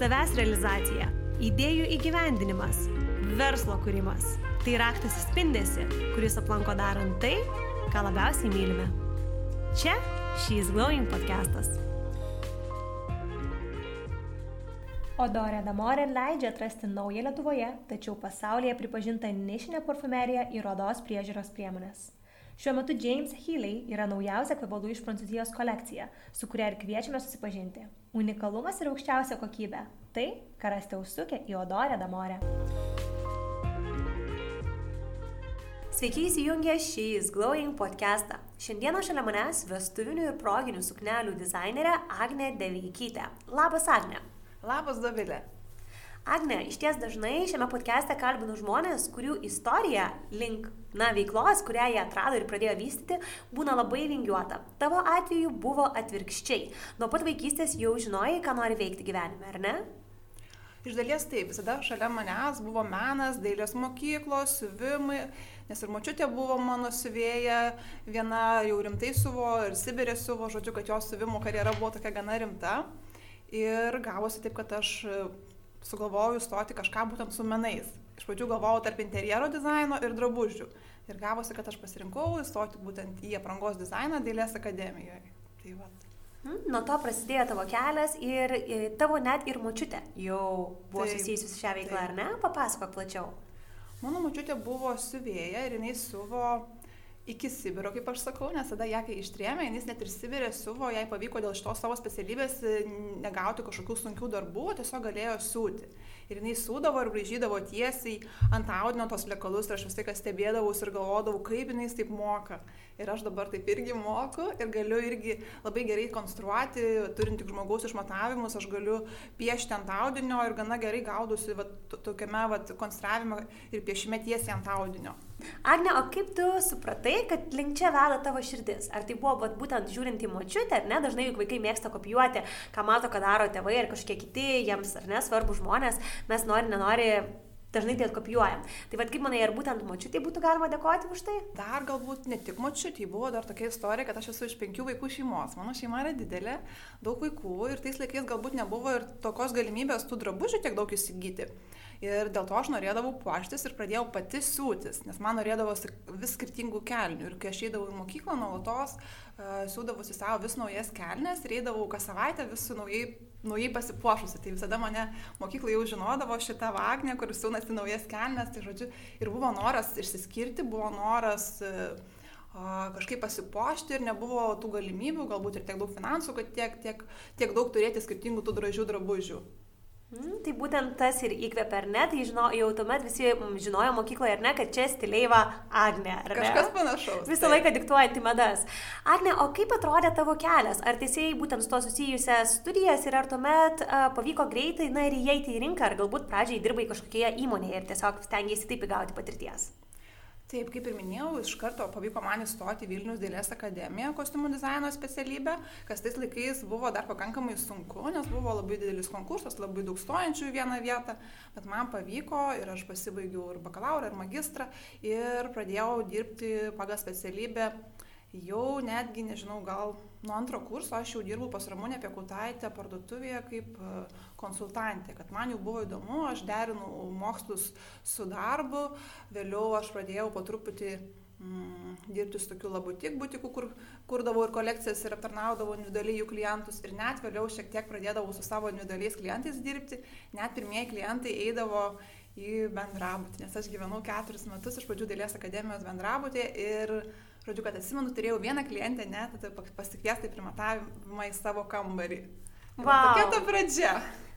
savęs realizacija, idėjų įgyvendinimas, verslo kūrimas. Tai raktas į spindesi, kuris aplanko darant tai, ką labiausiai mylime. Čia She's Glowing podcastas. Odorė Damorė leidžia atrasti naują Lietuvoje, tačiau pasaulyje pripažintą nišinę parfumeriją ir odos priežiūros priemonės. Šiuo metu James Healy yra naujausia kvepalų iš Prancūzijos kolekcija, su kuria ir kviečiame susipažinti. Unikalumas ir aukščiausia kokybė - tai, ką rasite užsukę į Odorę Damorę. Sveiki įsijungę šį Glowing podcastą. Šiandieną šalia manęs vestuvinių ir proginių suknelių dizainerė Agne Deveikytė. Labas, Agne. Labas, Dovilė. Agne, iš ties dažnai šiame podcast'e kalbinu žmonės, kurių istorija link, na, veiklos, kurią jie atrado ir pradėjo vystyti, būna labai vingiuota. Tavo atveju buvo atvirkščiai. Nuo pat vaikystės jau žinojai, ką nori veikti gyvenime, ar ne? Iš dalies taip, visada šalia manęs buvo menas, dailės mokyklos, siuvimai, nes ir močiutė buvo mano siuvėja, viena jau rimtai suvo ir Sibirė suvo, žodžiu, kad jos siuvimo karjera buvo tokia gana rimta. Ir gavosi taip, kad aš sugalvojau stoti kažką būtent su menais. Iš pradžių galvojau tarp interjero dizaino ir drabužių. Ir gavosi, kad aš pasirinkau įstoti būtent į aprangos dizainą Dailės akademijoje. Tai va. Hmm, nuo to prasidėjo tavo kelias ir, tavo net ir močiutė jau buvo taip, susijusi su šią veiklą, taip. ar ne? Papasakok plačiau. Mano močiutė buvo siuvėja ir jinai suvo iki Sibiro, kaip aš sakau, nes tada ją kai ištrėmė, jis net ir Sibirė suvo, jai pavyko dėl šitos savo specialybės e, negauti kažkokių sunkių darbų, tiesiog galėjo siūti. Ir jinai sūdavo ir braižydavo tiesiai ant audinio tos lekalus ir aš vis tai stebėdavau ir galvodavau, kaip jinai taip moka ir aš dabar taip irgi moku ir galiu irgi labai gerai konstruoti, turint tik žmogaus išmatavimus, aš galiu piešti ant audinio ir gana gerai gaudusi vat, tokiame vat, konstravime ir piešime tiesiai ant audinio. Agne, o kaip tu supratai, kad link čia veda tavo širdis? Ar tai buvo vat, būtent žiūrint į močiutę, ar ne? Dažnai juk vaikai mėgsta kopijuoti, ką mato, ką daro tėvai ar kažkokie kiti jiems, ar ne, svarbus žmonės. Mes nori, nenori dažnai tai atkopijuojam. Tai vad kaip manai, ar būtent močiutė būtų galima dėkoti už tai? Dar galbūt ne tik močiutė, buvo dar tokia istorija, kad aš esu iš penkių vaikų šeimos. Mano šeima yra didelė, daug vaikų ir tais laikais galbūt nebuvo ir tokios galimybės tų drabužių tiek daug įsigyti. Ir dėl to aš norėdavau puoštis ir pradėjau pati siūtis, nes man norėdavosi vis skirtingų kelnių. Ir kai aš eidavau į mokyklą, nuolatos uh, siūdavosi savo vis naujas kelnes ir eidavau kas savaitę vis su naujai, naujai pasipuošusi. Tai visada mane mokykla jau žinodavo šitą vagnę, kur siūnasi naujas kelnes. Tai žodžiu, ir buvo noras išsiskirti, buvo noras kažkaip pasipošti ir nebuvo tų galimybių, galbūt ir tiek daug finansų, kad tiek, tiek, tiek daug turėti skirtingų tų gražių drabužių. Mm, tai būtent tas ir įkvėpia, ar ne? Tai žino, jau tuomet visi žinojo mokykloje, ar ne, kad čia stileiva Agne. Kažkas panašaus. Visą tai. laiką diktuojanti madas. Agne, o kaip atrodė tavo kelias? Ar tiesiai būtent su to susijusias studijas ir ar tuomet uh, pavyko greitai, na ir įeiti į rinką, ar galbūt pradžiai dirbai kažkokioje įmonėje ir tiesiog stengiasi taip įgauti patirties? Taip, kaip ir minėjau, iš karto pavyko man įstoti Vilnius Dailės akademiją kostiumų dizaino specialybę, kas tais laikais buvo dar pakankamai sunku, nes buvo labai didelis konkursas, labai daug stojančių į vieną vietą, bet man pavyko ir aš pasibaigiau ir bakalauro, ir magistrą ir pradėjau dirbti pagal specialybę jau netgi, nežinau, gal nuo antro kurso aš jau dirbau pas Ramūnę Piekutaitę parduotuvėje kaip e, konsultantė, kad man jau buvo įdomu, aš derinau mokslus su darbu, vėliau aš pradėjau po truputį mm, dirbti su tokiu labutik butiku, kur kurdavau ir kolekcijas ir aptarnaudavau individualiai jų klientus ir net vėliau šiek tiek pradėdavau su savo individualiais klientais dirbti, net pirmieji klientai eidavo į bendrabutį, nes aš gyvenau keturis metus iš pradžių Dėlės akademijos bendrabutį ir Žodžiu, kad atsimenu, turėjau vieną klientę, net pasikviesti primatavimą į savo kambarį. Wow. Tokia ta pradžia.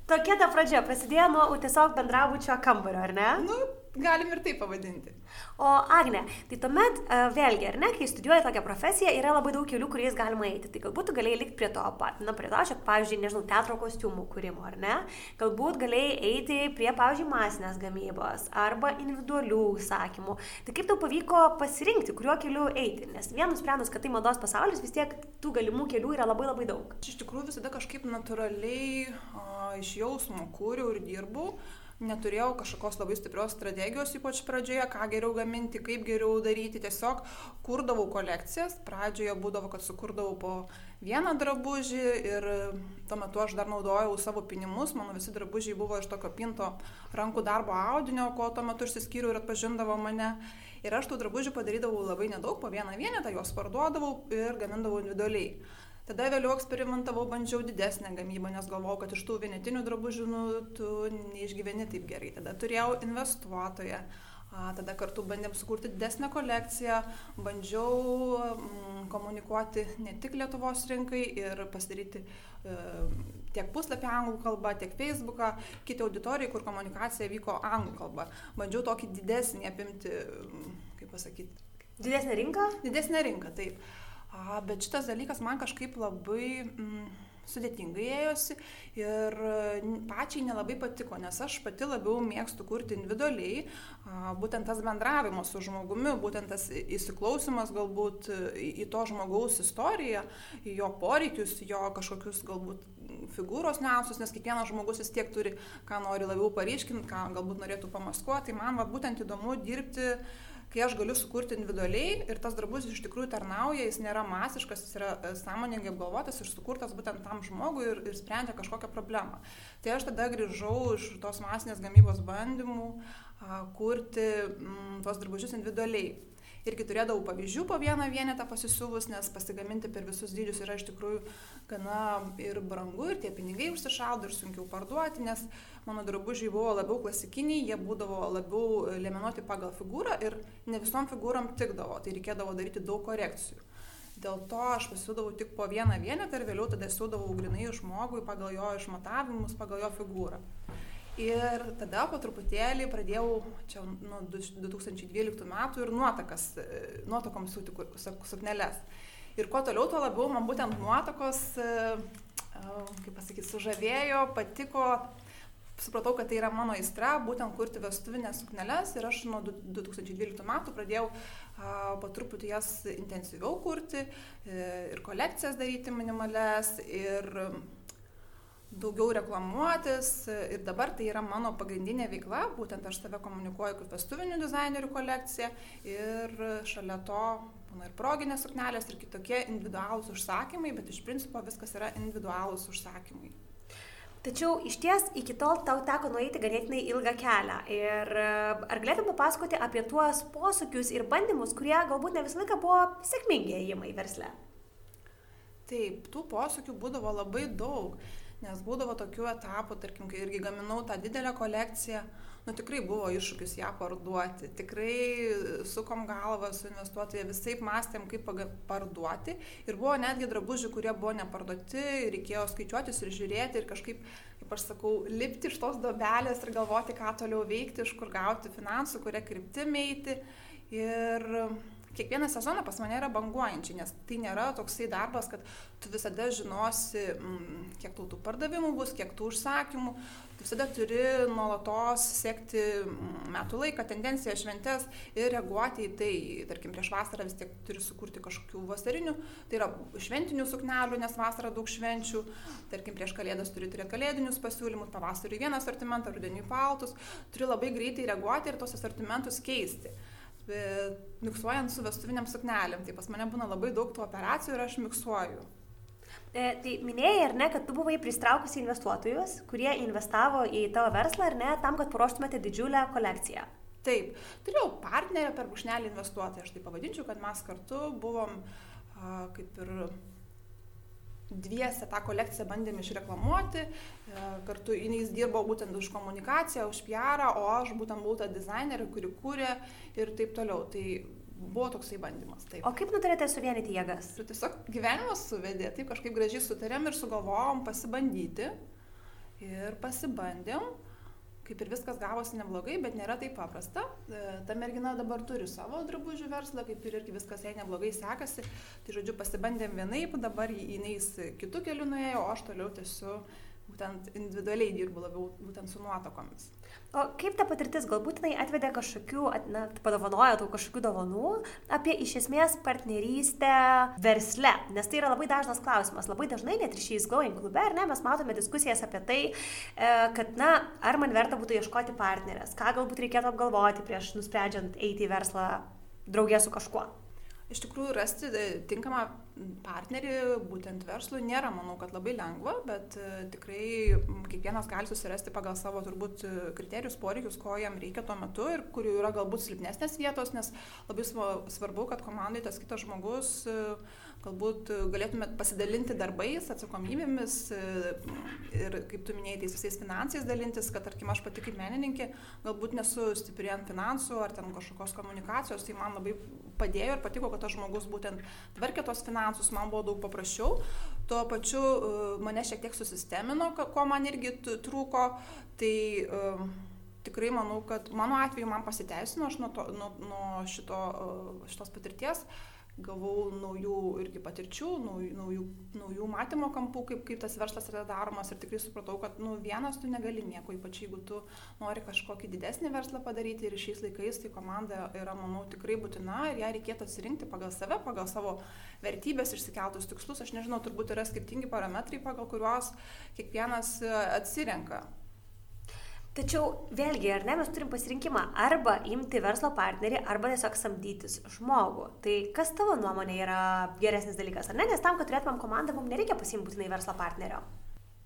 Tokia ta pradžia prasidėjo nuo tiesiog bendrabučio kambario, ar ne? Nu, galim ir taip pavadinti. O Agne, tai tuomet e, vėlgi, ar ne, kai studijuoji tokią profesiją, yra labai daug kelių, kuriais galima eiti. Tai galbūt galėjai likti prie to pat, na, prie to, aš, pavyzdžiui, nežinau, teatro kostiumų kūrimo, ar ne? Galbūt galėjai eiti prie, pavyzdžiui, masinės gamybos arba individualių užsakymų. Tai kaip tau pavyko pasirinkti, kuriuo keliu eiti? Nes vienus sprendus, kad tai mados pasaulis, vis tiek tų galimų kelių yra labai labai daug. Aš iš tikrųjų visada kažkaip natūraliai o, iš jausmo kūriau ir dirbau neturėjau kažkokios labai stiprios strategijos, ypač pradžioje, ką geriau gaminti, kaip geriau daryti. Tiesiog kurdavau kolekcijas. Pradžioje būdavo, kad sukurdavau po vieną drabužį ir tuo metu aš dar naudojau savo pinimus. Mano visi drabužiai buvo iš tokio pinto rankų darbo audinio, ko tuo metu išsiskyriau ir atpažindavo mane. Ir aš tų drabužių padarydavau labai nedaug, po vieną vienetą, juos parduodavau ir gamindavau individualiai. Tada vėliau eksperimentavau, bandžiau didesnę gamybą, nes galvojau, kad iš tų vienetinių drabužių nu, tu neišgyveni taip gerai. Tada turėjau investuotoją. Tada kartu bandėm sukurti didesnę kolekciją, bandžiau mm, komunikuoti ne tik Lietuvos rinkai ir pasidaryti e, tiek puslapį anglų kalba, tiek Facebooką, kiti auditorijai, kur komunikacija vyko anglų kalba. Bandžiau tokį didesnį apimti, kaip pasakyti. Didesnė rinka? Didesnė rinka, taip. A, bet šitas dalykas man kažkaip labai mm, sudėtingai ėjosi ir pačiai nelabai patiko, nes aš pati labiau mėgstu kurti individualiai, būtent tas bendravimas su žmogumi, būtent tas įsiklausimas galbūt į to žmogaus istoriją, į jo poreikius, jo kažkokius galbūt figūros niuansus, nes kiekvienas žmogus vis tiek turi, ką nori labiau paryškinti, ką galbūt norėtų pamaskuoti. Tai man va, būtent įdomu dirbti uh, kai aš galiu sukurti individualiai ir tas drabužis iš tikrųjų tarnauja, jis nėra masiškas, jis yra e, sąmoningai apgalvotas ir sukurtas būtent tam žmogui ir, ir sprendžia kažkokią problemą. Tai aš tada grįžau iš tos masinės gamybos bandymų kurti m, tos drabužius individualiai irgi turėdavau pavyzdžių po vieną vienetą pasisiuvus, nes pasigaminti per visus dydžius yra iš tikrųjų gana ir brangu, ir tie pinigai užsišaldo, ir sunkiau parduoti, nes mano drabužiai buvo labiau klasikiniai, jie būdavo labiau leminuoti pagal figūrą ir ne visom figūram tikdavo, tai reikėdavo daryti daug korekcijų. Dėl to aš pasiūdavau tik po vieną vienetą ir vėliau tada siūdavau grinai žmogui pagal jo išmatavimus, pagal jo figūrą. Ir tada po truputėlį pradėjau, čia nuo 2012 metų ir nuotakas, e, nuotakom siūti sukneles. Ir kuo toliau, tuo labiau man būtent nuotakos, e, e, kaip pasakyti, sužavėjo, patiko, supratau, kad tai yra mano aistra, būtent kurti vestuvinės sukneles ir aš nuo 2012 metų pradėjau po truputį jas intensyviau kurti ir kolekcijas daryti minimales ir daugiau reklamuotis ir dabar tai yra mano pagrindinė veikla, būtent aš save komunikuoju kaip vestuvinių dizainerių kolekcija ir šalia to būna ir proginės suknelės ir kitokie individualūs užsakymai, bet iš principo viskas yra individualūs užsakymai. Tačiau iš ties iki tol tau teko nueiti ganėtinai ilgą kelią. Ir ar galėtum papasakoti apie tuos posūkius ir bandymus, kurie galbūt ne visą laiką buvo sėkmingi įėjimai versle? Taip, tų posūkių būdavo labai daug nes būdavo tokių etapų, tarkim, kai irgi gaminau tą didelę kolekciją, nu tikrai buvo iššūkis ją parduoti, tikrai sukom galvą su investuotojai, visai mąstėm, kaip parduoti ir buvo netgi drabužių, kurie buvo neparduoti, reikėjo skaičiuotis ir žiūrėti ir kažkaip, kaip aš sakau, lipti iš tos dobelės ir galvoti, ką toliau veikti, iš kur gauti finansų, kuria kryptimi eiti. Ir kiekvieną sezoną pas mane yra banguojančiai, nes tai nėra toksai darbas, kad tu visada žinosi, mm, kiek tų pardavimų bus, kiek tų užsakymų. Tu visada turi nuolatos sekti mm, metų laiką, tendenciją, šventes ir reaguoti į tai. Tarkim, prieš vasarą vis tiek turi sukurti kažkokių vasarinių, tai yra šventinių suknelių, nes vasarą daug švenčių. Tarkim, prieš kalėdas turi turėti kalėdinius pasiūlymus, pavasarį vieną asortimentą, rudenį paltus. Turi labai greitai reaguoti ir tos asortimentus keisti miksuojant su vestuviniam suknelėm. Tai pas mane būna labai daug tų operacijų ir aš miksuoju. E, tai minėjai, ar ne, kad tu buvai pristraukusi investuotojus, kurie investavo į tavo verslą, ar ne, tam, kad paruoštumėte didžiulę kolekciją. Taip, turėjau partnerę per bušnelį investuotoją, aš tai pavadinčiau, kad mes kartu buvom a, kaip ir dviese tą kolekciją bandėm išreklamuoti, e, kartu jis dirbo būtent už komunikaciją, už PR, o aš būtent buvau ta dizainerė, kuri kūrė ir taip toliau. Tai buvo toksai bandymas. Taip. O kaip nutarėte suvienyti jėgas? Ir tiesiog gyvenimas suvedė, taip kažkaip gražiai sutarėm ir sugalvojom pasibandyti. Ir pasibandėm kaip ir viskas gavosi neblogai, bet nėra taip paprasta. E, ta mergina dabar turi savo drabužių verslą, kaip ir irgi viskas jai neblogai sekasi. Tai žodžiu, pasibandėm vienaip, dabar jinai kitų kelių nuėjo, o aš toliau tiesiu būtent individualiai dirbu labiau būtent su nuotakomis. O kaip ta patirtis galbūt jinai atvedė kažkokių, na, padovanojo tau kažkokių dovanų apie iš esmės partnerystę versle? Nes tai yra labai dažnas klausimas. Labai dažnai net ir šiais Going klube, ar ne, mes matome diskusijas apie tai, e, kad, na, ar man verta būtų ieškoti partnerės, ką galbūt reikėtų apgalvoti prieš nusprendžiant eiti į verslą draugė su kažkuo. Iš tikrųjų, rasti e, tinkamą partnerį būtent verslui nėra, manau, kad labai lengva, bet e, tikrai kiekvienas gali susirasti pagal savo turbūt e, kriterijus, poreikius, ko jam reikia tuo metu ir kurių yra galbūt silpnesnės vietos, nes labai svarbu, kad komandai tas kitas žmogus galbūt galėtumėt pasidalinti darbais, atsakomybėmis ir, kaip tu minėjai, tais visais finansais dalintis, kad, tarkim, aš pati kaip menininkė galbūt nesu stipri ant finansų ar ten kažkokios komunikacijos, tai man labai padėjo ir patiko, kad tas žmogus būtent tvarkė tos finansus, man buvo daug paprasčiau. Tuo pačiu e, mane šiek tiek susistemino, ko man irgi trūko. Tai tikrai manau, kad mano atveju man pasiteisino, aš nuo, to, nuo, nuo šito, šitos patirties uh, gavau naujų irgi patirčių, naujų, naujų, naujų matymo kampų, kaip, kaip tas verslas yra daromas ir tikrai supratau, kad nu, vienas tu negali nieko, ypač jeigu tu nori kažkokį didesnį verslą padaryti ir šiais laikais tai komanda yra, manau, tikrai būtina ir ją reikėtų atsirinkti pagal save, pagal savo vertybės išsikeltus tikslus. Aš nežinau, turbūt yra skirtingi parametrai, pagal kuriuos kiekvienas atsirenka. Tačiau vėlgi, ar ne, mes turim pasirinkimą arba imti verslo partnerį, arba tiesiog samdytis žmogų. Tai kas tavo nuomonė yra geresnis dalykas, ar ne? Nes tam, kad turėtumėm komandą, mums nereikia pasimti būtinai verslo partnerio.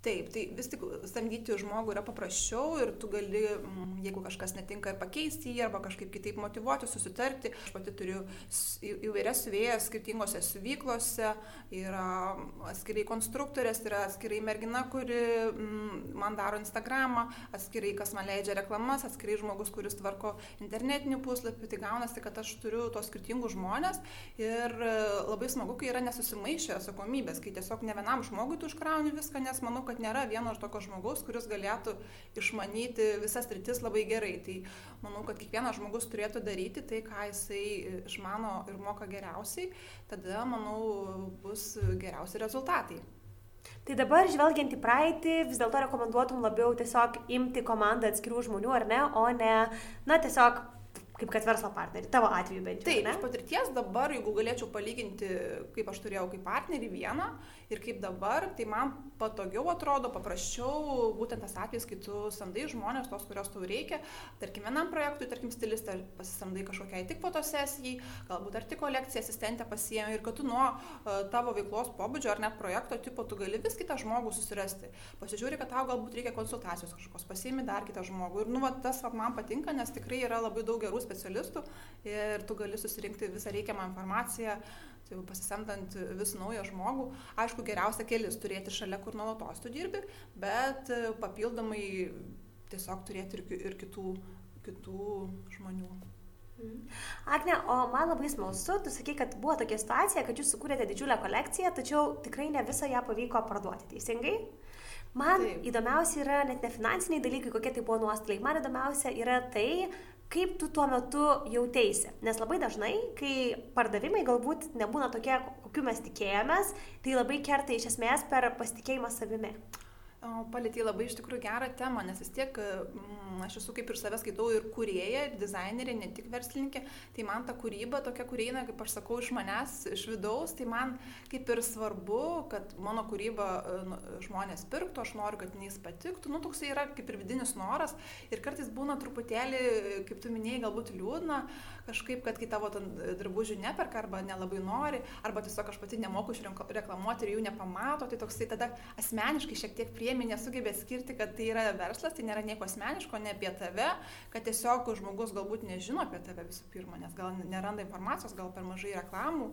Taip, tai vis tik samdyti žmogų yra paprasčiau ir tu gali, mm, jeigu kažkas netinka, ir pakeisti jį, arba kažkaip kitaip motivuoti, susitarti. Aš pati turiu įvairias siuvėjas skirtingose siuvyklose, yra atskirai konstruktorės, yra atskirai mergina, kuri mm, man daro Instagramą, atskirai kas man leidžia reklamas, atskirai žmogus, kuris tvarko internetinį puslapį. Tai gaunasi, kad aš turiu tos skirtingus žmonės ir e, labai smagu, kai yra nesusimaišę atsakomybės, kai tiesiog ne vienam žmogui tu užkrauni viską, nes manau, kad nėra vieno ir tokio žmogaus, kuris galėtų išmanyti visas rytis labai gerai. Tai manau, kad kiekvienas žmogus turėtų daryti tai, ką jisai išmano ir moka geriausiai, tada, manau, bus geriausi rezultatai. Tai dabar, žvelgiant į praeitį, vis dėlto rekomenduotum labiau tiesiog imti komandą atskirų žmonių, ar ne, o ne, na, tiesiog kaip kad verslo partnerį, tavo atveju bent jau. Taip, iš patirties dabar, jeigu galėčiau palyginti, kaip aš turėjau kaip partnerį vieną, ir kaip dabar, tai man patogiau atrodo, paprasčiau būtent tas atvejis, kai tu samdai žmonės, tos, kurios tau reikia, tarkim, vienam projektui, tarkim, stilistą pasisamdai kažkokiai tik fotosesijai, galbūt ar tik kolekciją asistentę pasiemi ir kad tu nuo uh, tavo veiklos pobūdžio ar net projekto tipo tu gali vis kitą žmogų susirasti. Pasižiūri, kad tau galbūt reikia konsultacijos kažkokios, pasiemi dar kitą žmogų. Ir nu, va, tas va, man patinka, nes tikrai yra labai daug gerų specialistų ir tu gali susirinkti visą reikiamą informaciją tai jau pasisamdant vis naują žmogų, aišku, geriausia kelis turėti šalia, kur nuolatos tu dirbi, bet e, papildomai tiesiog turėti ir, ir kitų, kitų žmonių. Mhm. Agne, o man labai smalsu, tu sakai, kad buvo tokia situacija, kad jūs sukūrėte didžiulę kolekciją, tačiau tikrai ne visą ją pavyko parduoti, teisingai? Man Taip. įdomiausia yra net ne finansiniai dalykai, kokie tai buvo nuostoliai. Man įdomiausia yra tai, kaip tu tuo metu jauteisi. Nes labai dažnai, kai pardavimai galbūt nebūna tokie, kokiu mes tikėjomės, tai labai kerta iš esmės per pasitikėjimą savimi. Palėtė labai iš tikrųjų gerą temą, nes vis tiek mm, aš esu kaip ir savęs skaitau ir kurieja, ir dizainerė, ne tik verslininkė, tai man ta kūryba tokia, kur eina, kaip aš sakau, iš manęs, iš vidaus, tai man kaip ir svarbu, kad mano kūryba nu, žmonės pirktų, aš noriu, kad jais patiktų, nu toksai yra kaip ir vidinis noras. Ir kartais būna truputėlį, kaip tu minėjai, galbūt liūdna, kažkaip, kad kai tavo drabužių neperka arba nelabai nori, arba tiesiog aš pati nemoku išreklamuoti ir jų nepamato, tai toksai tada asmeniškai šiek tiek prie priemi, nesugebė skirti, kad tai yra verslas, tai nėra nieko asmeniško, ne apie tave, kad tiesiog žmogus galbūt nežino apie tave visų pirma, nes gal neranda informacijos, gal per mažai reklamų.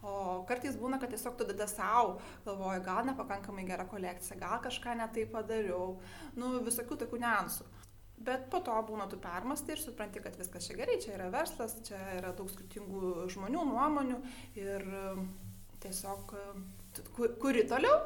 O kartais būna, kad tiesiog tu tada savo galvoji, gal nepakankamai gera kolekcija, gal kažką netai padariau, nu visokių tokių niansų. Bet po to būna tu permastai ir supranti, kad viskas čia gerai, čia yra verslas, čia yra daug skirtingų žmonių nuomonių ir tiesiog kuri toliau,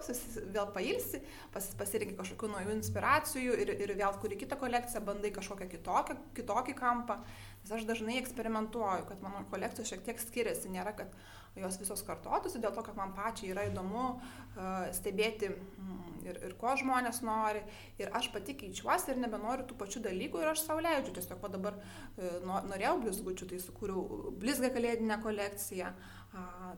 vėl pailsi, pas, pasirinkai kažkokių naujų inspiracijų ir, ir vėl kuri kitą kolekciją, bandai kažkokią kitokią, kitokį kampą. Nes aš dažnai eksperimentuoju, kad mano kolekcijos šiek tiek skiriasi, nėra, kad jos visos kartotųsi, dėl to, kad man pačiai yra įdomu uh, stebėti mm, ir, ir ko žmonės nori. Ir aš pati keičiuosi ir nebenoriu tų pačių dalykų ir aš sauliaidžiu. Tiesiog dabar uh, norėjau blizgučių, tai sukūriau blizgą kalėdinę kolekciją. Uh,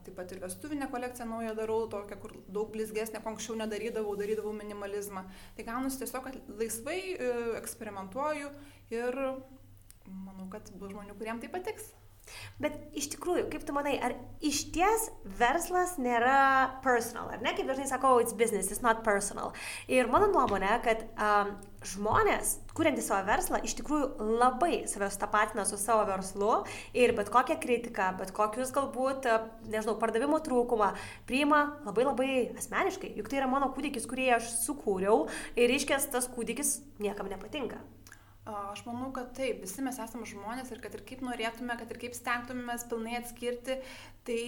taip pat ir vestuvinę kolekciją naują darau, tokią, kur daug blizgesnė, ko anksčiau nedarydavau, darydavau minimalizmą. Tai gaunasi tiesiog, kad laisvai uh, eksperimentuoju ir manau, kad bus žmonių, kuriems tai patiks. Bet iš tikrųjų, kaip tu manai, ar iš ties verslas nėra personal, ar ne? Kaip dažnai sakau, it's business, it's not personal. Ir mano nuomonė, kad um, žmonės, kuriantys savo verslą, iš tikrųjų labai save stapatina su savo verslu ir bet kokią kritiką, bet kokius galbūt, nežinau, pardavimo trūkumą priima labai labai asmeniškai. Juk tai yra mano kūdikis, kurį aš sukūriau ir iškės tas kūdikis niekam nepatinka. Aš manau, kad taip, visi mes esame žmonės ir kad ir kaip norėtume, kad ir kaip stengtumėmės pilnai atskirti, tai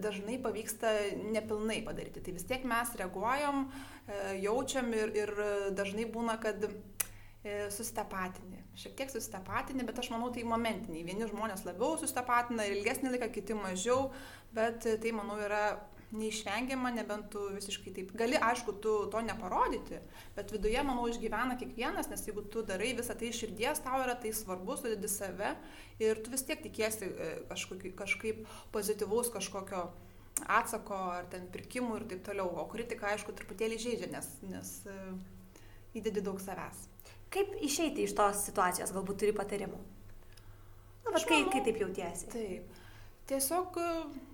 dažnai pavyksta nepilnai padaryti. Tai vis tiek mes reaguojam, e, jaučiam ir, ir dažnai būna, kad e, susitapatini. Šiek tiek susitapatini, bet aš manau, tai momentiniai. Vieni žmonės labiau susitapatina ir ilgesnį laiką, kiti mažiau, bet tai, manau, yra neišvengiama, nebent tu visiškai taip. Gali, aišku, tu to neparodyti, bet viduje, manau, išgyvena kiekvienas, nes jeigu tu darai visą tai širdies, tau yra tai svarbu, sudedi save ir tu vis tiek tikiesi e, kažkokį, kažkaip pozityvaus kažkokio atsako ar ten pirkimų ir taip toliau. O kritika, aišku, truputėlį žaidžia, nes, nes e, įdedi daug savęs. Kaip išeiti iš tos situacijos, galbūt turi patarimų? Na, bet kai, kai taip jautiesi. Taip. Tiesiog e,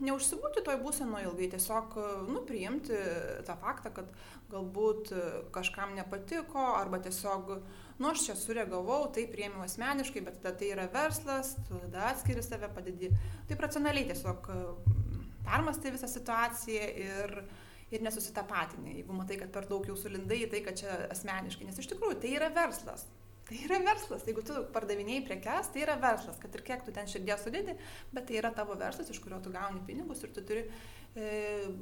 neužsibūti toj būsenoje ilgai, tiesiog e, nu, priimti tą faktą, kad galbūt e, kažkam nepatiko arba tiesiog, nu aš čia sureagavau, tai priėmiau asmeniškai, bet tada tai yra verslas, tada atskiri save, padedi. Taip racionaliai tiesiog permastai visą situaciją ir, ir nesusitapatinį, jeigu matai, kad per daug jau sulindai į tai, kad čia asmeniškai, nes iš tikrųjų tai yra verslas. Tai yra verslas, jeigu tu pardavinėjai prekes, tai yra verslas, kad ir kiek tu ten širdies sudėdi, bet tai yra tavo verslas, iš kurio tu gauni pinigus ir tu turi e,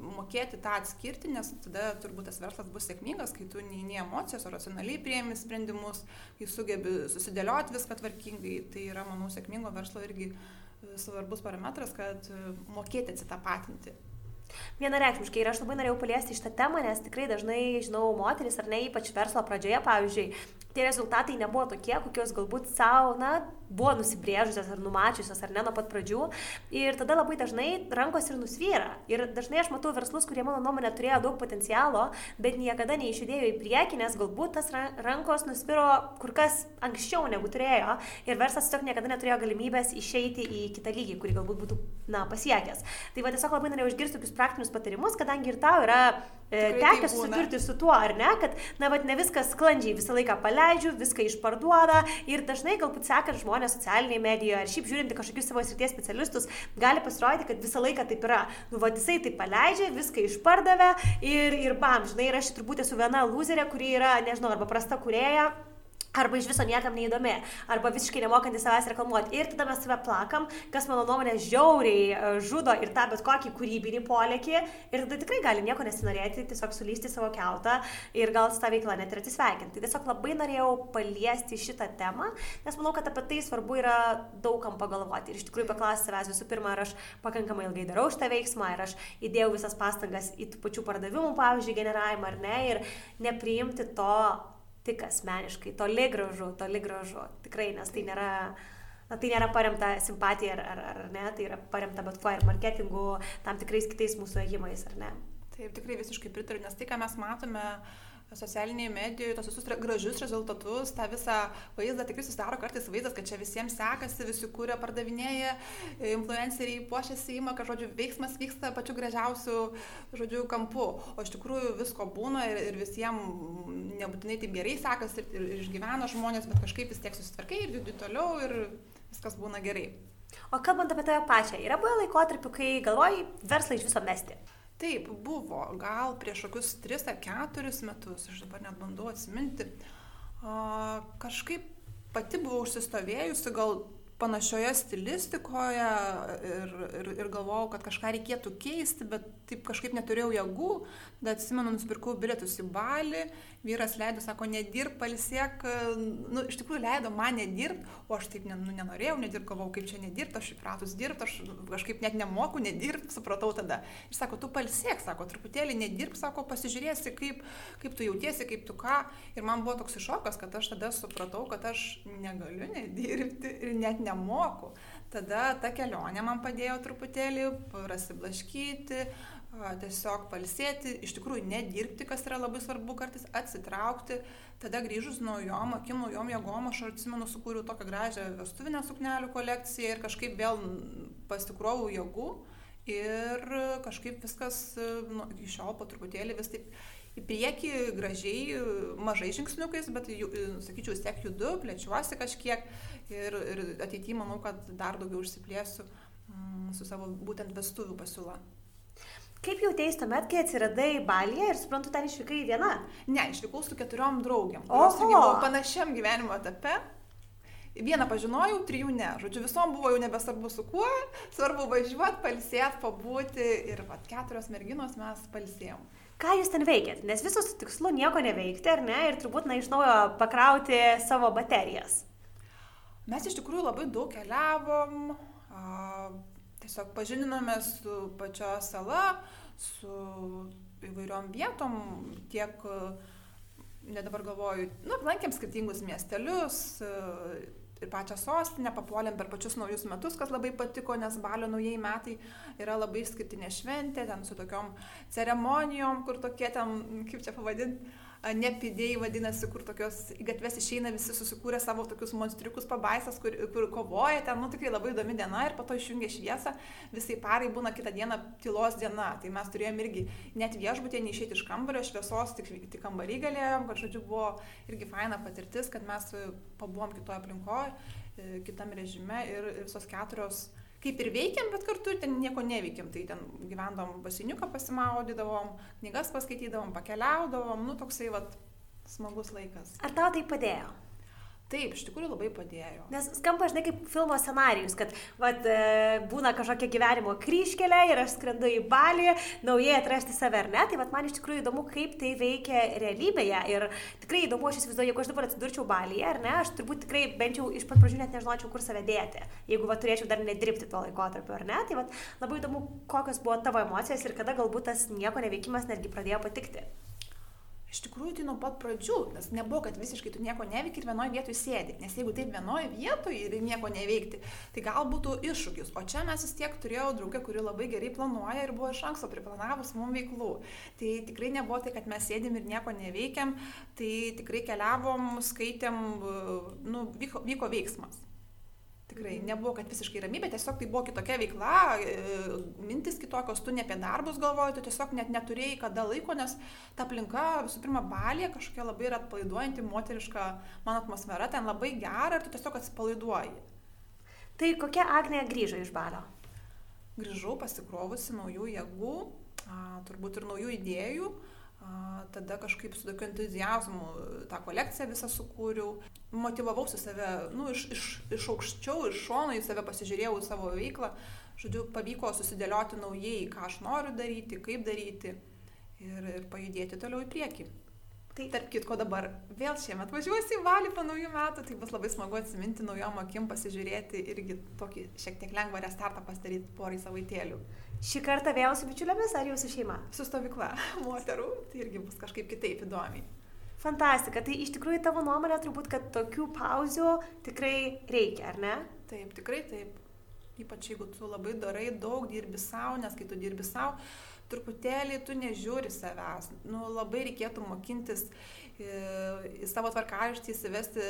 mokėti tą atskirti, nes tada turbūt tas verslas bus sėkmingas, kai tu neini emocijos, o racionaliai prieimi sprendimus, kai sugebi susidėlioti viską tvarkingai. Tai yra, manau, sėkmingo verslo irgi e, svarbus parametras, kad e, mokėti atsitapatinti. Vienareikšmiškai. Ir aš labai norėjau paliesti šitą temą, nes tikrai dažnai, žinau, moteris ar ne, ypač verslo pradžioje, pavyzdžiui, tie rezultatai nebuvo tokie, kokios galbūt savo, na, buvo nusibrėžusios ar numačiusios, ar ne nuo pat pradžių. Ir tada labai dažnai rankos ir nusvyra. Ir dažnai aš matau verslus, kurie mano nuomonė turėjo daug potencialo, bet niekada neišjudėjo į priekį, nes galbūt tas rankos nusviro kur kas anksčiau negu turėjo. Ir verslas tiesiog niekada neturėjo galimybės išeiti į kitą lygį, kurį galbūt būtų, na, pasiekęs. Tai va tiesiog labai norėjau išgirsti tokius praktinius patarimus, kadangi ir tau yra e, tekę susidurti su tuo, ar ne, kad, na, va, ne viskas sklandžiai visą laiką paleidžiu, viską išparduoda ir dažnai galbūt sekant žmonės žmonės socialinėje medijoje ar šiaip žiūrint į kažkokius savo srities specialistus, gali pasirodyti, kad visą laiką taip yra. Nu, va, jisai tai paleidžia, viską išpardavė ir, ir bam, žinai, ir aš turbūt esu viena loserė, kuri yra, nežinau, arba prasta kurėja Arba iš viso niekam neįdomi, arba visiškai nemokanti savęs reklamuoti. Ir tada mes save plakam, kas mano nuomonė žiauriai e, žudo ir tą bet kokį kūrybinį polėkį. Ir tada tikrai gali nieko nesinorėti, tiesiog sulysti savo keutą ir gal su tą veiklą net ir atsisveikinti. Tai tiesiog labai norėjau paliesti šitą temą, nes manau, kad apie tai svarbu yra daugam pagalvoti. Ir iš tikrųjų paklausti savęs visų pirma, ar aš pakankamai ilgai darau šitą veiksmą, ar aš įdėjau visas pastangas į tų pačių pardavimų, pavyzdžiui, generavimą ar ne. Ir nepriimti to tik asmeniškai, toli gražu, toli gražu, tikrai, nes tai nėra, na, tai nėra paremta simpatija ar, ar, ar ne, tai yra paremta bet kuo ir marketingu, tam tikrais kitais mūsų ėjimais, ar ne. Taip, tikrai visiškai pritariu, nes tai, ką mes matome, uh, socialinėje medijoje, tos visus gražius rezultatus, tą visą vaizdą tikrai susidaro kartais vaizdas, kad čia visiems sekasi, visi kūrė, pardavinėja, influenceriai puošiasi įma, kad, žodžiu, veiksmas vyksta pačiu gražiausiu, žodžiu, kampu. O iš tikrųjų visko būna ir, ir visiems nebūtinai taip gerai sekasi ir, ir išgyvena žmonės, bet kažkaip vis tiek susitvarkai ir judi toliau ir viskas būna gerai. O kalbant apie tave pačią, yra buvę laikotarpių, kai galvoji verslą iš viso mesti? Taip, buvo, gal prieš kokius 3 ar 4 metus, aš dabar net bandau atsiminti, kažkaip pati buvau užsistovėjusi, gal panašioje stilistikoje ir, ir, ir galvojau, kad kažką reikėtų keisti, bet taip kažkaip neturėjau jėgų. Bet atsimenu, nusipirkau bilietus į Balį, vyras leido, sako, nedirb, palsiek, nu, iš tikrųjų leido man nedirbti, o aš taip nu, nenorėjau nedirbti, galvojau, kaip čia nedirbti, aš įpratus dirbti, aš kažkaip net nemoku nedirbti, supratau tada. Ir sako, tu palsiek, sako, truputėlį nedirb, sako, pasižiūrėsi, kaip, kaip tu jautiesi, kaip tu ką. Ir man buvo toks šokas, kad aš tada supratau, kad aš negaliu nedirbti ir net nemoku. Tada ta kelionė man padėjo truputėlį prasiblaškyti, tiesiog palsėti, iš tikrųjų nedirbti, kas yra labai svarbu kartais, atsitraukti, tada grįžus naujom akim, naujom jėgom, aš atsimenu, sukūriau tokią gražią vestuvinę suknelių kolekciją ir kažkaip vėl pasikrovau jėgų ir kažkaip viskas, nu, iki šiol po truputėlį vis taip į priekį gražiai, mažai žingsniukais, bet, sakyčiau, vis tiek judu, plečiuosi kažkiek ir, ir ateityje manau, kad dar daugiau užsiplėsiu mm, su savo būtent vestuvių pasiūla. Kaip jautėjai tuomet, kai atsiradai Balyje ir suprantu, ten išvykai viena? Ne, išvykau su keturiom draugiam. Irgi buvo panašiam gyvenimo etape. Vieną pažinojau, trijų ne. Žodžiu, visom buvo jau nebesvarbu su kuo, svarbu važiuoti, palsėti, pabūti ir vat, keturios merginos mes palsėjom. Ką jūs ten veikėt? Nes visos su tikslu nieko neveikti, ar ne? Ir turbūt, na, iš naujo pakrauti savo baterijas. Mes iš tikrųjų labai daug keliavom. Tiesiog pažininomės su pačio sala, su įvairiom vietom, tiek, net dabar galvoju, nu, aplankėm skirtingus miestelius ir pačią sostinę, papuolėm per pačius naujus metus, kas labai patiko, nes balio naujieji metai yra labai skirtinė šventė, ten su tokiom ceremonijom, kur tokie ten, kaip čia pavadinti, nepidėjai vadinasi, kur tokios į gatves išeina visi susikūrę savo tokius monstriukus pabaisas, kur, kur kovoja, ten, nu tikrai labai įdomi diena ir po to išjungia šviesą, visai parai būna kitą dieną tylos diena. Tai mes turėjom irgi net viešbutė neišėti iš kambario, šviesos tik, tik kambarį galėjom, kad žodžiu buvo irgi faina patirtis, kad mes pabuvom kitoje aplinkoje, kitam režime ir visos keturios kaip ir veikiam, bet kartu ten nieko neveikiam. Tai ten gyvendom basiniuką pasimaudydavom, knygas paskaitydavom, pakeliaudavom, nu toksai vat smagus laikas. Ar tau tai padėjo? Taip, iš tikrųjų labai padėjo. Nes skamba, žinai, kaip filmo scenarius, kad vat, e, būna kažkokia gyvenimo kryškelė ir aš skrendu į balį, naujai atrasti save ar ne. Tai vat, man iš tikrųjų įdomu, kaip tai veikia realybėje. Ir tikrai įdomu, aš įsivaizduoju, jeigu aš dabar atsidurčiau balyje, ar ne, aš turbūt tikrai bent jau iš pat pradžių net nežinočiau, kur save dėti. Jeigu vat, turėčiau dar nedirbti tuo laikotarpiu, ar ne. Tai vat, labai įdomu, kokios buvo tavo emocijos ir kada galbūt tas nieko neveikimas netgi pradėjo patikti. Iš tikrųjų, tai nuo pat pradžių, nes nebuvo, kad visiškai tu nieko neveiki ir vienoje vietoje sėdi. Nes jeigu taip vienoje vietoje ir nieko neveikti, tai gal būtų iššūkis. O čia mes vis tiek turėjau draugę, kuri labai gerai planuoja ir buvo iš anksto priplanavus mums veiklų. Tai tikrai nebuvo tai, kad mes sėdim ir nieko neveikiam, tai tikrai keliavom, skaitėm, nu, vyko, vyko veiksmas. Tikrai nebuvo, kad visiškai ramybė, tiesiog tai buvo kitokia veikla, e, mintis kitokios, tu ne apie darbus galvoji, tu tiesiog net neturėjai kada laiko, nes ta aplinka, visų pirma, balė kažkokia labai yra atpalaiduojanti, moteriška mano atmosfera, ten labai gera ir tu tiesiog atsipalaiduoji. Tai kokia Agnė grįžo iš balio? Grįžau pasikrovusi naujų jėgų, a, turbūt ir naujų idėjų. Tada kažkaip su tokiu entuzijazmu tą kolekciją visą sukūriau. Motivavausi save, nu, iš, iš, iš aukščiau, iš šono į save pasižiūrėjau savo veiklą. Žodžiu, pavyko susidėlioti naujai, ką aš noriu daryti, kaip daryti ir, ir pajudėti toliau į priekį. Tai tarp kitko dabar vėl šiemet važiuosiu į valį po naujų metų, tai bus labai smagu atsiminti naujom akim, pasižiūrėti irgi tokį šiek tiek lengvą restartą pasidaryti porai savaitėlių. Šį kartą vėl su bičiulėmis ar jau su šeima? Su stovykla moterų, tai irgi bus kažkaip kitaip įdomiai. Fantastika, tai iš tikrųjų tavo nuomonė turbūt, kad tokių pauzių tikrai reikia, ar ne? Taip, tikrai taip. Ypač jeigu tu labai darai daug, dirbi savo, nes kai tu dirbi savo, truputėlį tu nežiūri savęs. Nu, labai reikėtų mokintis į savo tvarkaraštį įsivesti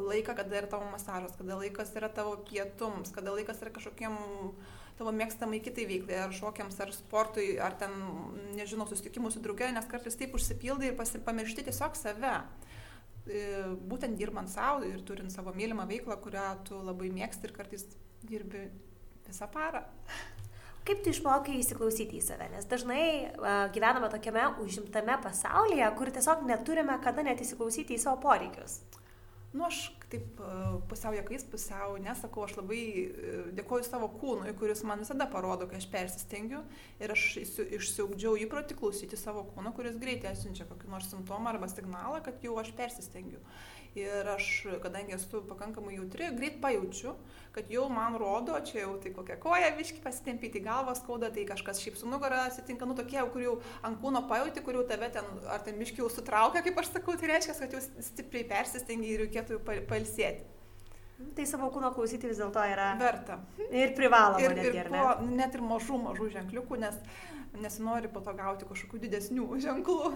laiką, kada yra tavo masažas, kada laikas yra tavo pietums, kada laikas yra kažkokiem tavo mėgstamai kitai veiklai, ar šokiams, ar sportui, ar ten, nežinau, susitikimų su draugė, nes kartais taip užsipildai ir pamiršti tiesiog save. Būtent dirbant savo ir turint savo mylimą veiklą, kurią tu labai mėgsti ir kartais dirbi visą parą. Kaip tu išmokai įsiklausyti į save? Nes dažnai uh, gyvename tokiame užimtame pasaulyje, kur tiesiog neturime kada net įsiklausyti į savo poreikius. Nu, aš taip e, pusiau jokais, pusiau nesakau, aš labai e, dėkoju savo kūnui, kuris man visada parodo, kai aš persistengiu ir aš išsiugdžiau įprotį klausyti savo kūno, kuris greitai atsiunčia kokį nors simptomą arba signalą, kad jau aš persistengiu. Ir aš, kadangi esu pakankamai jautri, greit pajaučiu, kad jau man rodo, čia jau tai kokia koja viški pasitempyti, galvas skauda, tai kažkas šiaip su nugara atsitinka, nu tokie, kur jau ant kūno pajauti, kur jau tave ten, ar ten miški jau sutraukia, kaip aš sakau, tai reiškia, kad jau stipriai persistengi ir reikėtų pailsėti. Tai savo kūno klausyti vis dėlto yra. Verta. Ir privaloma. Ir, netgi, ir po, ne? net ir mažų, mažų ženkliukų, nes nesinori po to gauti kažkokių didesnių ženklų.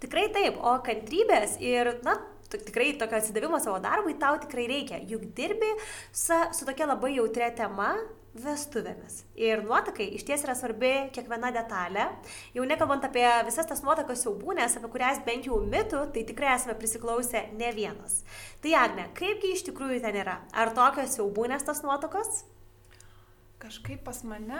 Tikrai taip, o kantrybės ir, na, tikrai tokio atsidavimo savo darbui tau tikrai reikia, juk dirbi su, su tokia labai jautria tema, vestuvėmis. Ir nuotakai iš ties yra svarbi kiekviena detalė. Jau nekalbant apie visas tas nuotakas siaubūnės, apie kurias bent jau mitų, tai tikrai esame prisiklausę ne vienas. Tai Agne, kaipgi iš tikrųjų ten yra? Ar tokios siaubūnės tas nuotakos? Kažkaip pas mane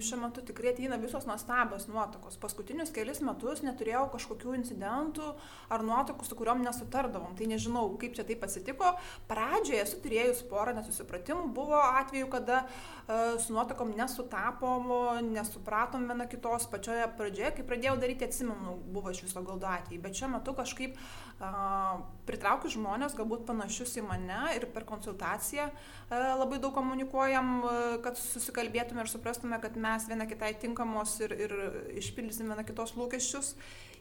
šiuo metu tikrai ateina visos nuostabios nuotakos. Paskutinius kelius metus neturėjau kažkokių incidentų ar nuotokų, su kuriuom nesutardavom. Tai nežinau, kaip čia taip atsitiko. Pradžioje esu turėjus porą nesusipratimų. Buvo atveju, kada uh, su nuotokom nesutapom, nesupratom viena kitos pačioje pradžioje. Kai pradėjau daryti, atsimenu, buvo iš viso galdo atvejai. Bet šiuo metu kažkaip pritraukiu žmonės, galbūt panašius į mane ir per konsultaciją uh, labai daug komunikuojam, uh, kad susikalbėtume ir suprastume, kad mes viena kitai tinkamos ir, ir išpildysim viena kitos lūkesčius.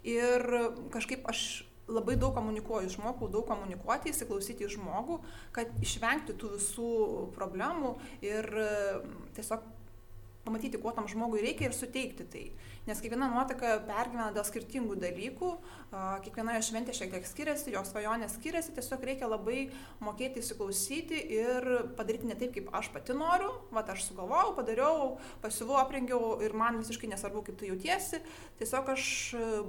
Ir kažkaip aš labai daug komunikuoju, išmokau daug komunikuoti, įsiklausyti į žmogų, kad išvengti tų visų problemų ir tiesiog pamatyti, ko tam žmogui reikia ir suteikti tai. Nes kiekviena nuotaka pergyvena dėl skirtingų dalykų, kiekviena jo šventė šiek tiek skiriasi, jo svajonė skiriasi, tiesiog reikia labai mokėti įsiklausyti ir padaryti ne taip, kaip aš pati noriu, va aš sugalvojau, padariau, pasiuvau, aprengiau ir man visiškai nesvarbu, kaip tu jautiesi, tiesiog aš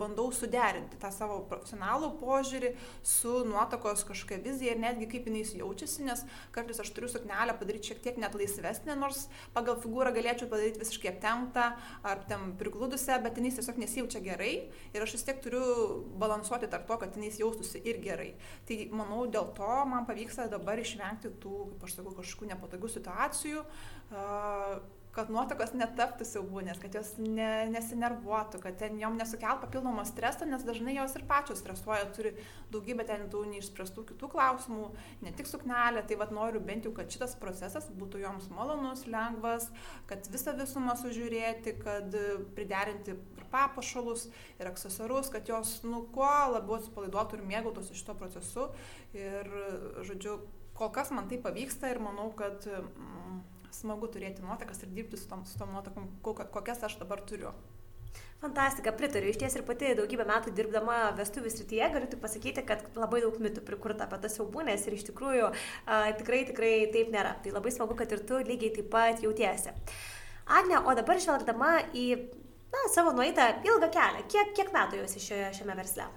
bandau suderinti tą savo profesionalų požiūrį su nuotakos kažkokia vizija ir netgi kaip jinai jaučiasi, nes kartais aš turiu suknelę padaryti šiek tiek net laisvesnę, nors pagal figūrą galėčiau padaryti padaryti visiškai aptemptą ar ten prigludusią, bet jinai tiesiog nesijaučia gerai ir aš vis tiek turiu balansuoti tarp to, kad jinai jaustųsi ir gerai. Tai manau, dėl to man pavyksta dabar išvengti tų, kaip aš sakau, kažkokių nepatogių situacijų. Uh, kad nuotakos netaptų siaubūnės, kad jos ne, nesinervuotų, kad ten jom nesukelt papildomą stresą, nes dažnai jos ir pačios stresuoja, turi daugybę ten tų neišspręstų kitų klausimų, ne tik suknelė, tai vad noriu bent jau, kad šitas procesas būtų joms malonus, lengvas, kad visą visumą sužiūrėti, kad priderinti ir papašalus, ir aksesuarus, kad jos, nu, kuo labiau atsipalaiduotų ir mėgautųsi šito procesu. Ir, žodžiu, kol kas man tai pavyksta ir manau, kad mm, smagu turėti nuotakas ir dirbti su tom, su tom nuotakom, kokias aš dabar turiu. Fantastika, pritariu. Iš ties ir pati daugybę metų dirbdama vestuvių srityje galiu tik pasakyti, kad labai daug mitų prikurta apie tas siaubūnės ir iš tikrųjų a, tikrai, tikrai taip nėra. Tai labai smagu, kad ir tu lygiai taip pat jautiesi. Agne, o dabar žvelgdama į na, savo nueitą ilgą kelią, kiek, kiek metų esi šioje, šiame versle?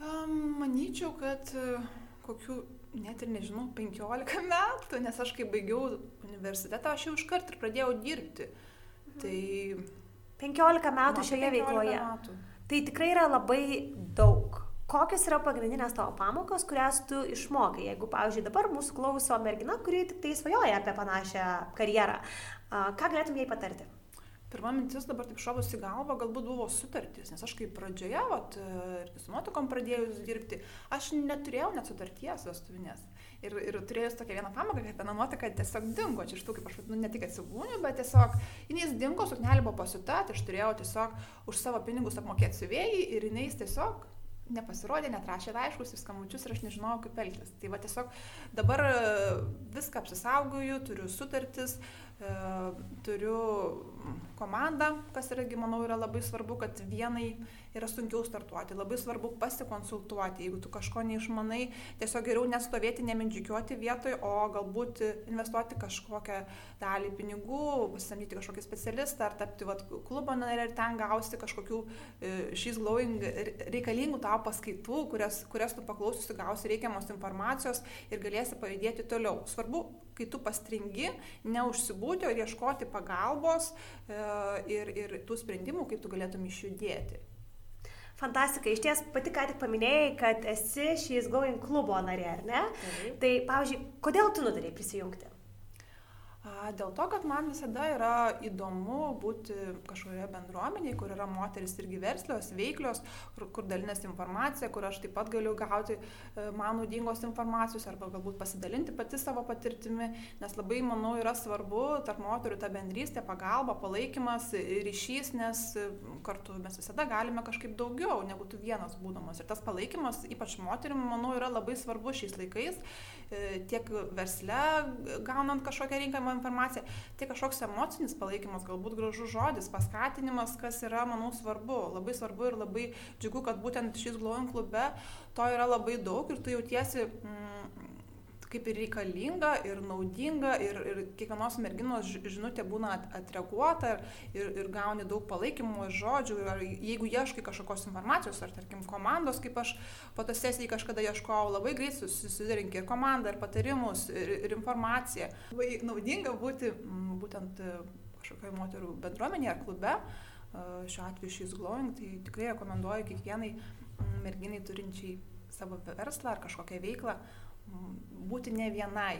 Um, manyčiau, kad uh, kokių net ir nežinau, 15 metų, nes aš kai baigiau universitetą, aš jau iškart ir pradėjau dirbti. Mhm. Tai 15 metų šioje 15 veikloje. Metų. Tai tikrai yra labai daug. Kokios yra pagrindinės tavo pamokos, kurias tu išmokai? Jeigu, pavyzdžiui, dabar mūsų klauso mergina, kuri tik tai svajoja apie panašią karjerą, ką galėtum jai patarti? Pirma mintis dabar taip šovus į galvą, galbūt buvo sutartis, nes aš kaip pradžioje, vat, ir su nuotokom pradėjus dirbti, aš neturėjau net sutarties vestuvinės. Ir, ir turėjus tokią vieną pamoką, kad viena nuotaka tiesiog dingo, čia iš tų, kaip aš, nu, ne tik atsibūniu, bet tiesiog jinai dingo, suknelė buvo pasiuta, tai aš turėjau tiesiog už savo pinigus apmokėti siuvėjai ir jinai tiesiog nepasirodė, netrašė laiškus ir skambučius ir aš nežinojau, kaip elgtis. Tai va tiesiog dabar viską apsisaugoju, turiu sutartis, uh, turiu komandą, kas irgi, manau, yra labai svarbu, kad vienai yra sunkiau startuoti. Labai svarbu pasikonsultuoti. Jeigu tu kažko neišmanai, tiesiog geriau nestovėti, nemindžiukiuoti vietoj, o galbūt investuoti kažkokią dalį pinigų, pasisamdyti kažkokį specialistą ar tapti vat, klubo narė ir ten gausti kažkokių šis e, glowing reikalingų tau paskaitų, kurias, kurias tu paklausysi, gausi reikiamos informacijos ir galėsi pajudėti toliau. Svarbu kai tu pastringi, neužsibūti, o ieškoti pagalbos e, ir, ir tų sprendimų, kaip tu galėtum išjudėti. Fantastika, iš ties pati ką tik paminėjai, kad esi She's Going klubo narė, ar ne? Taip. Tai, pavyzdžiui, kodėl tu nutarėjai prisijungti? Dėl to, kad man visada yra įdomu būti kažkurioje bendruomenėje, kur yra moteris irgi verslios, veiklios, kur, kur dalinasi informacija, kur aš taip pat galiu gauti e, man naudingos informacijos arba galbūt pasidalinti pati savo patirtimi, nes labai, manau, yra svarbu tarp moterių ta bendrystė, pagalba, palaikymas, ryšys, nes kartu mes visada galime kažkaip daugiau negu tu vienas būdamas. Ir tas palaikymas, ypač moterim, manau, yra labai svarbu šiais laikais, e, tiek versle gaunant kažkokią rinkamą informaciją, tai kažkoks emocinis palaikymas, galbūt gražus žodis, paskatinimas, kas yra, manau, svarbu. Labai svarbu ir labai džiugu, kad būtent šis Glowing klube to yra labai daug ir tu jautiesi mm, kaip ir reikalinga ir naudinga ir, ir kiekvienos merginos žinutė būna atreaguota ir, ir gauni daug palaikymo žodžių. Ir jeigu ieškai kažkokios informacijos, ar tarkim komandos, kaip aš fotosesijai kažkada ieškojau, labai greit susidarinki ir komandą, ir patarimus, ir, ir informaciją. Labai naudinga būti būtent e, kažkokioje moterų bendruomenėje ar klube. E, šiuo atveju šis glowing, tai tikrai rekomenduoju kiekvienai merginai turinčiai savo verslą ar kažkokią veiklą būti ne vienai.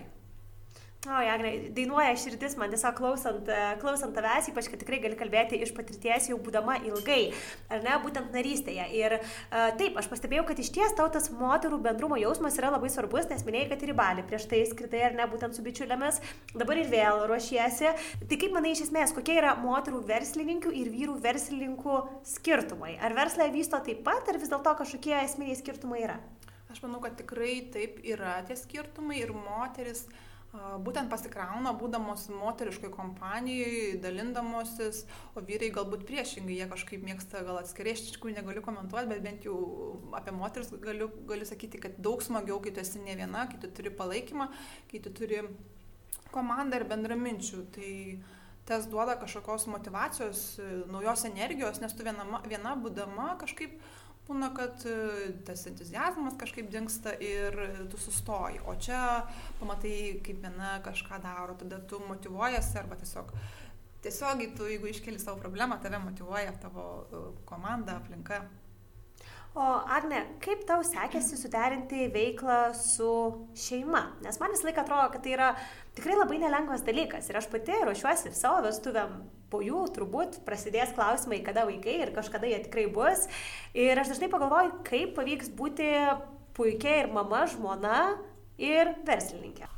O, Jagnai, dainuoja širdis man tiesiog klausant, e, klausant tavęs, ypač, kad tikrai gali kalbėti iš patirties jau būdama ilgai, ar ne, būtent narystėje. Ir uh, taip, aš pastebėjau, kad iš ties tau tas moterų bendrumo jausmas yra labai svarbus, nes minėjai, kad ir į balį prieš tai skridai, ar ne, būtent su bičiulėmis, dabar ir vėl ruošiesi. Tai kaip manai iš esmės, kokie yra moterų verslininkų ir vyrų verslininkų skirtumai? Ar verslą vysto taip pat, ar vis dėlto kažkokie esminiai skirtumai yra? Aš manau, kad tikrai taip yra tie skirtumai ir moteris būtent pasikrauna, būdamos moteriškai kompanijoje, dalindamosis, o vyrai galbūt priešingai, jie kažkaip mėgsta, gal atskirai, aš iš tikrųjų negaliu komentuoti, bet bent jau apie moteris galiu, galiu sakyti, kad daug smagiau, kai tu esi ne viena, kai tu turi palaikymą, kai tu turi komandą ir bendraminčių. Tai tas duoda kažkokios motivacijos, naujos energijos, nes tu viena, viena būdama kažkaip būna, kad e, tas entuzijazmas kažkaip dinksta ir tu sustoji. O čia pamatai, kaip viena kažką daro, tada tu motivuojasi arba tiesiog tiesiogiai tu, jeigu iškeli savo problemą, tave motivuoja tavo e, komanda, aplinka. O Agne, kaip tau sekėsi suderinti veiklą su šeima? Nes man visą laiką atrodo, kad tai yra tikrai labai nelengvas dalykas. Ir aš pati ruošiuosi ir savo vestuvėm po jų turbūt prasidės klausimai, kada vaikai ir kažkada jie tikrai bus. Ir aš dažnai pagalvoju, kaip pavyks būti puikia ir mama, žmona ir verslininkė.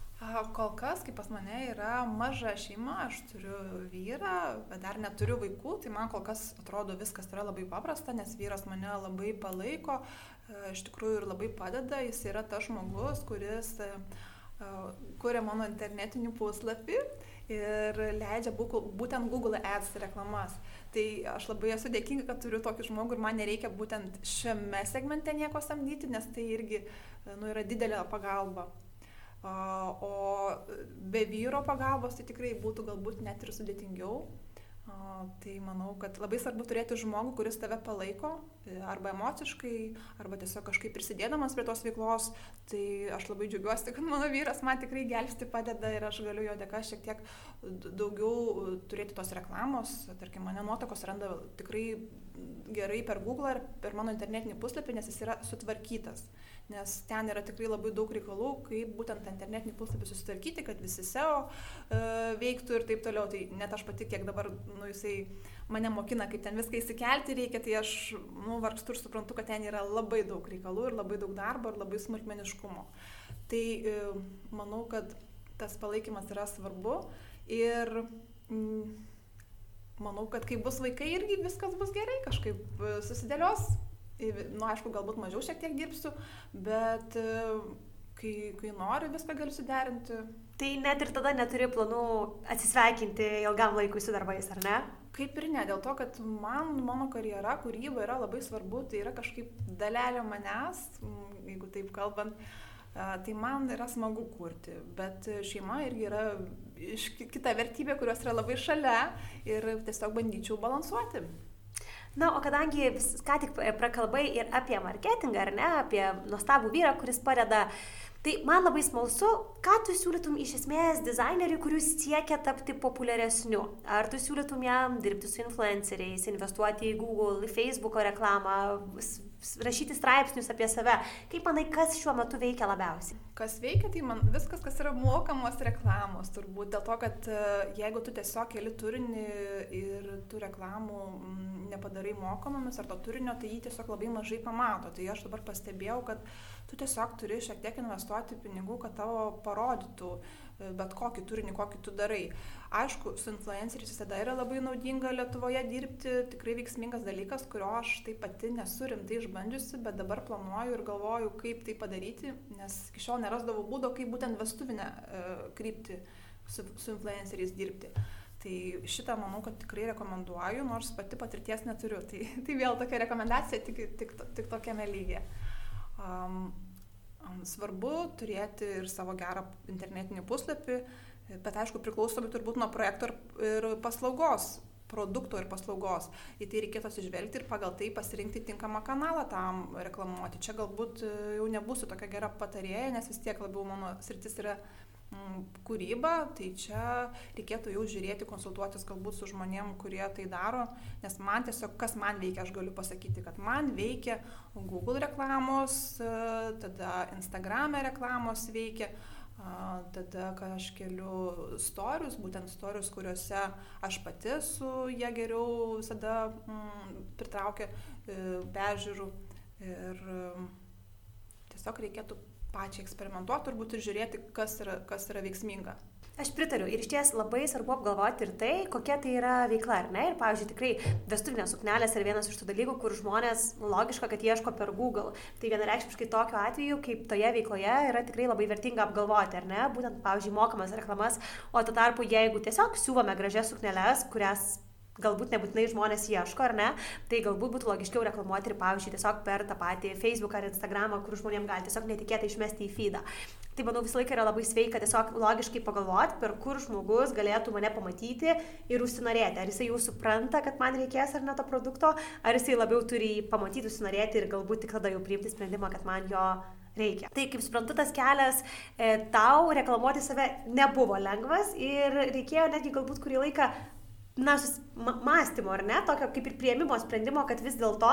Kol kas, kaip pas mane yra maža šeima, aš turiu vyrą, bet dar neturiu vaikų, tai man kol kas atrodo viskas yra labai paprasta, nes vyras mane labai palaiko, e, iš tikrųjų ir labai padeda, jis yra tas žmogus, kuris e, e, kuria mano internetinį puslapį ir leidžia būtent Google Ads reklamas. Tai aš labai esu dėkinga, kad turiu tokį žmogų ir man nereikia būtent šiame segmente nieko samdyti, nes tai irgi nu, yra didelė pagalba. O be vyro pagalbos tai tikrai būtų galbūt net ir sudėtingiau. Tai manau, kad labai svarbu turėti žmogų, kuris tave palaiko, e, arba emociškai, arba tiesiog kažkaip prisidėdamas prie tos veiklos. Tai aš labai džiaugiuosi, kad mano vyras man tikrai gelbsti padeda ir aš galiu jo dėka šiek tiek daugiau turėti tos reklamos. Tarkim, mane nuotakos randa tikrai gerai per Google ar per mano internetinį puslapį, nes jis yra sutvarkytas nes ten yra tikrai labai daug reikalų, kaip būtent internetinį puslapį susitvarkyti, kad visi SEO e, veiktų ir taip toliau. Tai net aš pati, kiek dabar, nu, jisai mane mokina, kaip ten viską įsikelti reikia, tai aš, nu, vargstu ir suprantu, kad ten yra labai daug reikalų ir labai daug darbo ir labai smulkmeniškumo. Tai e, manau, kad tas palaikymas yra svarbu ir mm, manau, kad kai bus vaikai irgi viskas bus gerai, kažkaip e, susidėlios nu, aišku, galbūt mažiau šiek tiek dirbsiu, bet e, kai, kai nori, viską galiu suderinti. Tai net ir tada neturi planų atsisveikinti ilgam laikui su darbais, ar ne? Kaip ir ne, dėl to, kad man mano karjera, kūryba yra labai svarbu, tai yra kažkaip dalelė manęs, jeigu taip kalbant, tai man yra smagu kurti, bet šeima irgi yra kita vertybė, kurios yra labai šalia ir tiesiog bandyčiau balansuoti. Na, o kadangi vis, ką tik prakalbai ir apie marketingą, ar ne, apie nuostabų vyrą, kuris padeda Tai man labai smalsu, ką tu siūlytum iš esmės dizaineriui, kuris siekia tapti populiaresniu. Ar tu siūlytum jam dirbti su influenceriais, investuoti į Google, į Facebook'o reklamą, rašyti straipsnius apie save. Kaip manai, kas šiuo metu veikia labiausiai? Kas veikia, tai man viskas, kas yra mokamos reklamos, turbūt. Dėl to, kad e, jeigu tu tiesiog keli turinį ir tų reklamų nepadarai mokamomis ar to turinio, tai jį tiesiog labai mažai pamato. Tai aš dabar pastebėjau, kad tu tiesiog turi šiek tiek investuoti pinigų, kad tavo parodytų e, bet kokį turinį, kokį tu darai. Aišku, su influenceriais visada yra labai naudinga Lietuvoje dirbti, tikrai veiksmingas dalykas, kurio aš taip pati nesu rimtai išbandžiusi, bet dabar planuoju ir galvoju, kaip tai padaryti, nes iki šiol nerasdavau būdo, kaip būtent vestuvinę e, krypti su, su influenceriais dirbti. Tai šitą manau, kad tikrai rekomenduoju, nors pati patirties neturiu. Tai, tai vėl tokia rekomendacija tik, tik, tik tokiame lygyje. Um, svarbu turėti ir savo gerą internetinį puslapį, bet aišku priklausomi turbūt nuo projekto ir paslaugos produkto ir paslaugos. Į tai reikėtų atsižvelgti ir pagal tai pasirinkti tinkamą kanalą tam reklamuoti. Čia galbūt e, jau nebūsiu tokia gera patarėja, nes vis tiek labiau mano sritis yra kūrybą, tai čia reikėtų jau žiūrėti, konsultuotis galbūt su žmonėm, kurie tai daro, nes man tiesiog, kas man veikia, aš galiu pasakyti, kad man veikia Google reklamos, e, tada Instagram reklamos veikia, tada, kai aš keliu storius, būtent storius, kuriuose aš pati su jie geriau visada mm, pritraukia e, peržiūrų ir mm, tiesiog reikėtų pačiai eksperimentuoti turbūt ir žiūrėti, kas yra, kas yra veiksminga. Aš pritariu ir iš ties labai svarbu apgalvoti ir tai, kokia tai yra veikla, ar ne? Ir, pavyzdžiui, tikrai vestuvinės suknelės yra vienas iš tų dalykų, kur žmonės logiška, kad ieško per Google. Tai vienareikšmiškai tokiu atveju, kaip toje veikloje, yra tikrai labai vertinga apgalvoti, ar ne? Būtent, pavyzdžiui, mokamas reklamas, o tuo tarpu, jeigu tiesiog siūvame gražias sukneles, kurias galbūt nebūtinai žmonės ieško, ar ne, tai galbūt būtų logiškiau reklamuoti ir, pavyzdžiui, tiesiog per tą patį Facebook ar Instagramą, kur žmonėms gali tiesiog netikėtai išmesti į feedą. Tai manau visą laiką yra labai sveika tiesiog logiškai pagalvoti, per kur žmogus galėtų mane pamatyti ir užsinorėti. Ar jisai jau supranta, kad man reikės ar ne to produkto, ar jisai labiau turi pamatyti, užsinorėti ir galbūt tik tada jau priimti sprendimą, kad man jo reikia. Tai kaip suprantu, tas kelias e, tau reklamuoti save nebuvo lengvas ir reikėjo netgi galbūt kurį laiką na, mąstymo, ar ne, tokio kaip ir prieimimo sprendimo, kad vis dėlto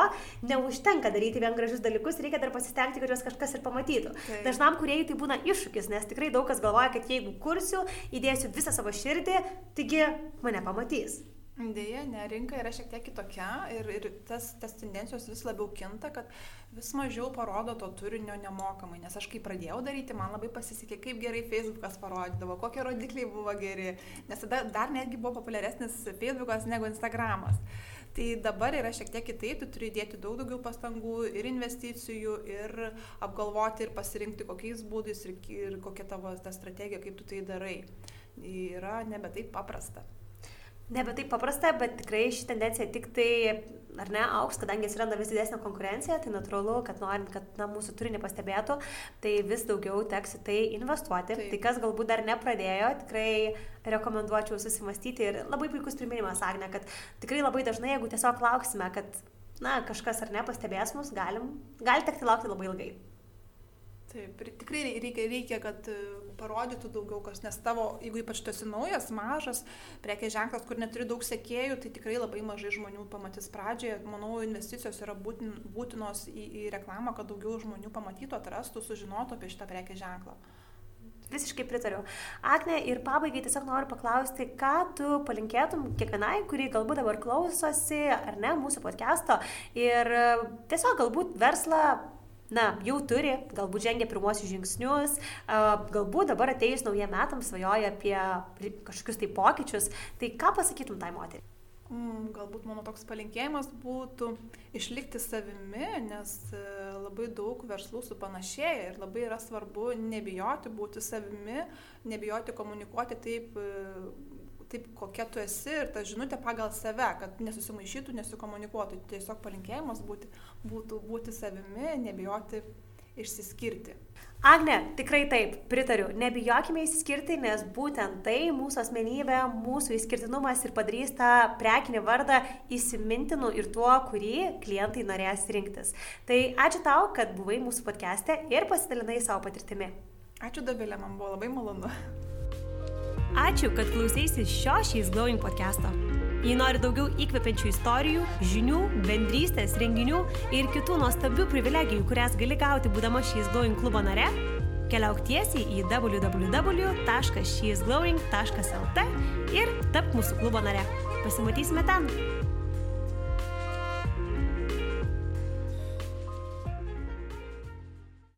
neužtenka daryti vien gražius dalykus, reikia dar pasistengti, kad juos kažkas ir pamatytų. Tai. Dažnam kuriejui tai būna iššūkis, nes tikrai daug kas galvoja, kad jeigu kursiu, įdėsiu visą savo širdį, taigi mane pamatys. Deja, ne, rinka yra šiek tiek kitokia ir, ir tas, tas tendencijos vis labiau kinta, kad vis mažiau parodo to turinio nemokamai. Nes aš kai pradėjau daryti, man labai pasisekė, kaip gerai Facebookas parodydavo, kokie rodikliai buvo geri. Nes tada dar netgi buvo populiaresnis Facebookas negu Instagramas. Tai dabar yra šiek tiek kitaip, tu turi dėti daug daugiau pastangų ir investicijų, ir apgalvoti, ir pasirinkti kokiais būdais, ir, ir kokia tavo ta strategija, kaip tu tai darai. Yra nebe taip paprasta nebe taip paprasta, bet tikrai ši tendencija tik tai, ar ne, auks, kadangi atsiranda vis didesnė konkurencija, tai natūralu, kad norint, kad na, mūsų turinį pastebėtų, tai vis daugiau teks į tai investuoti. Taip. Tai kas galbūt dar nepradėjo, tikrai rekomenduočiau susimastyti ir labai puikus priminimas, Agne, kad tikrai labai dažnai, jeigu tiesiog lauksime, kad na, kažkas ar nepastebės mus, galim, gali tekti laukti labai ilgai. Taip, tikrai reikia, reikia, kad e, parodytų daugiau kas, nes tavo, jeigu ypač tu esi naujas, mažas, prekės ženklas, kur neturi daug sekėjų, tai tikrai labai mažai žmonių pamatys pradžioje. Manau, investicijos yra būtin, būtinos į, į reklamą, kad daugiau žmonių pamatytų, atrastų, sužinotų apie šitą prekės ženklą. Visiškai pritariu. Agne, ir pabaigai tiesiog noriu paklausti, ką tu palinkėtum kiekvienai, kuri galbūt dabar klausosi, ar ne, mūsų podcast'o ir e, tiesiog galbūt verslą na, jau turi, galbūt žengia pirmosius žingsnius, galbūt dabar atėjus naujiem metams svajoja apie kažkokius tai pokyčius, tai ką pasakytum tai moteriai? Mm, galbūt mano toks palinkėjimas būtų išlikti savimi, nes e, labai daug verslų supanašėja ir labai yra svarbu nebijoti būti savimi, nebijoti komunikuoti taip e, taip, kokia tu esi ir ta žinutė pagal save, kad nesusimaišytų, nesikomunikuotų. Tiesiog palinkėjimas būti, būtų būti savimi, nebijoti išsiskirti. Agne, tikrai taip, pritariu. Nebijokime įsiskirti, nes būtent tai mūsų asmenybė, mūsų įskirtinumas ir padarys tą prekinį vardą įsimintinu ir tuo, kurį klientai norės rinktis. Tai ačiū tau, kad buvai mūsų podcast'e ir pasidalinai savo patirtimi. Ačiū Davilė, man buvo labai malonu. Ačiū, kad klausėsi šio She's Glowing podcast'o. Jei nori daugiau įkvepiančių istorijų, žinių, bendrystės, renginių ir kitų nuostabių privilegijų, kurias gali gauti būdama She's Glowing klubo nare, keliauk tiesiai į www.sheisglowing.lt ir tapk mūsų klubo nare. Pasimatysime ten.